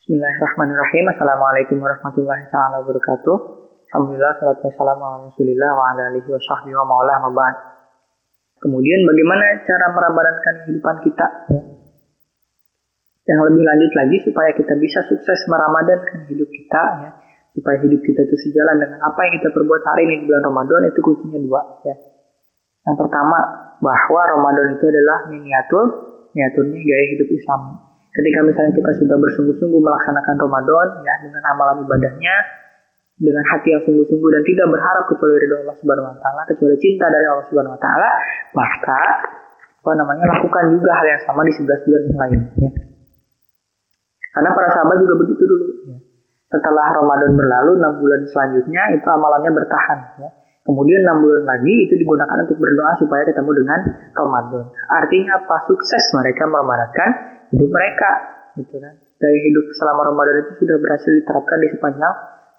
Bismillahirrahmanirrahim. Assalamualaikum warahmatullahi taala wabarakatuh. Alhamdulillah, salatu wassalamu ala rasulillah wa ala alihi wa sahbihi wa ma'ba'ad. Kemudian bagaimana cara meramadankan kehidupan kita? Ya. Yang lebih lanjut lagi supaya kita bisa sukses meramadankan hidup kita ya. Supaya hidup kita itu sejalan dengan apa yang kita perbuat hari ini di bulan Ramadan itu kuncinya dua ya. Yang pertama bahwa Ramadan itu adalah miniatur, miniaturnya gaya hidup Islam Ketika misalnya kita sudah bersungguh-sungguh melaksanakan Ramadan ya dengan amalan ibadahnya dengan hati yang sungguh-sungguh dan tidak berharap kecuali dari Allah Subhanahu wa taala, kecuali cinta dari Allah Subhanahu wa taala, maka apa namanya lakukan juga hal yang sama di sebelah bulan yang lain ya. Karena para sahabat juga begitu dulu ya. Setelah Ramadan berlalu, enam bulan selanjutnya itu amalannya bertahan ya. Kemudian enam bulan lagi itu digunakan untuk berdoa supaya ketemu dengan Ramadan. Artinya apa? Sukses mereka meramadkan hidup mereka gitu kan. Gaya hidup selama Ramadan itu sudah berhasil diterapkan di sepanjang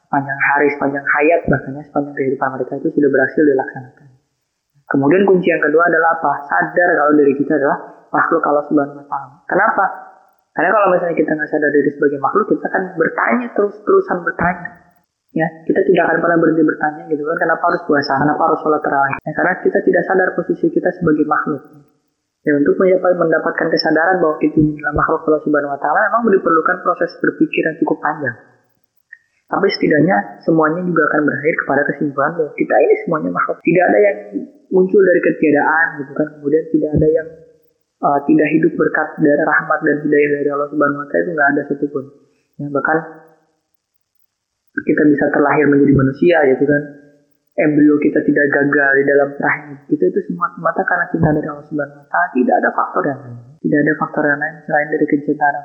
sepanjang hari sepanjang hayat bahkan sepanjang kehidupan mereka itu sudah berhasil dilaksanakan. Kemudian kunci yang kedua adalah apa? Sadar kalau diri kita adalah makhluk Allah subhanahu wa kenapa? Karena kalau misalnya kita nggak sadar diri sebagai makhluk kita akan bertanya terus terusan bertanya. Ya kita tidak akan pernah berhenti bertanya gitu kan. Kenapa harus puasa? Kenapa harus sholat terawih? Ya, karena kita tidak sadar posisi kita sebagai makhluk Ya untuk mendapatkan kesadaran bahwa kita adalah makhluk Allah Subhanahu wa taala memang diperlukan proses berpikir yang cukup panjang. Tapi setidaknya semuanya juga akan berakhir kepada kesimpulan bahwa kita ini semuanya makhluk. Tidak ada yang muncul dari ketiadaan gitu kan. Kemudian tidak ada yang uh, tidak hidup berkat dari rahmat dan hidayah dari Allah Subhanahu wa taala itu nggak ada satupun. Ya, bahkan kita bisa terlahir menjadi manusia gitu kan embrio kita tidak gagal di dalam rahim kita itu semua semata karena cinta dari Allah Subhanahu Wa Taala. Tidak ada faktor yang lain. Tidak ada faktor yang lain selain dari kecintaan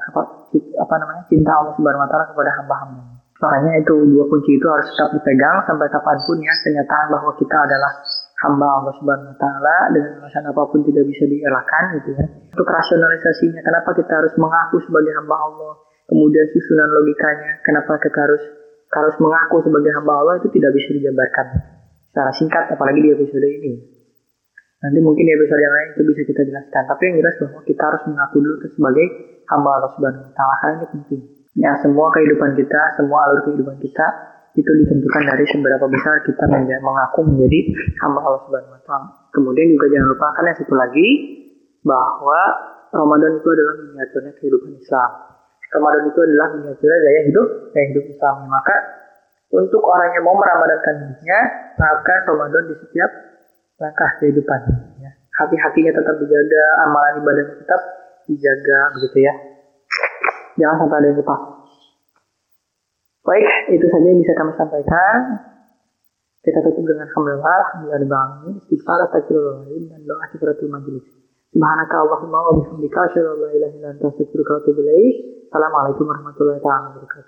apa, namanya cinta Allah Subhanahu Wa Taala kepada hamba-hamba. Makanya itu dua kunci itu harus tetap dipegang sampai kapan pun ya kenyataan bahwa kita adalah hamba Allah Subhanahu Wa Taala dengan alasan apa pun tidak bisa dielakkan gitu ya. Untuk rasionalisasinya kenapa kita harus mengaku sebagai hamba Allah? Kemudian susunan logikanya kenapa kita harus harus mengaku sebagai hamba Allah itu tidak bisa dijabarkan secara singkat apalagi di episode ini. Nanti mungkin di episode yang lain itu bisa kita jelaskan. Tapi yang jelas bahwa kita harus mengaku dulu sebagai hamba Allah Subhanahu wa taala karena ini penting. Ya, semua kehidupan kita, semua alur kehidupan kita itu ditentukan dari seberapa besar kita mengaku menjadi hamba Allah Subhanahu wa taala. Kemudian juga jangan lupakan yang satu lagi bahwa Ramadan itu adalah miniaturnya kehidupan Islam. Ramadan itu adalah miniaturnya gaya hidup, gaya hidup Islam. Maka untuk orang yang mau meramadankan hidupnya, terapkan Ramadan di setiap langkah kehidupan. Ya. Hati-hatinya tetap dijaga, amalan ibadahnya tetap dijaga, begitu ya. Jangan sampai ada yang lupa. Baik, itu saja yang bisa kami sampaikan. Kita tutup dengan alhamdulillah, alhamdulillah istighfar, astagfirullahaladzim, dan doa kifaratul majelis. Subhanaka Allahumma wa bihamdika asyhadu an la ilaha illa anta astaghfiruka wa atubu ilaik. Assalamualaikum warahmatullahi wabarakatuh.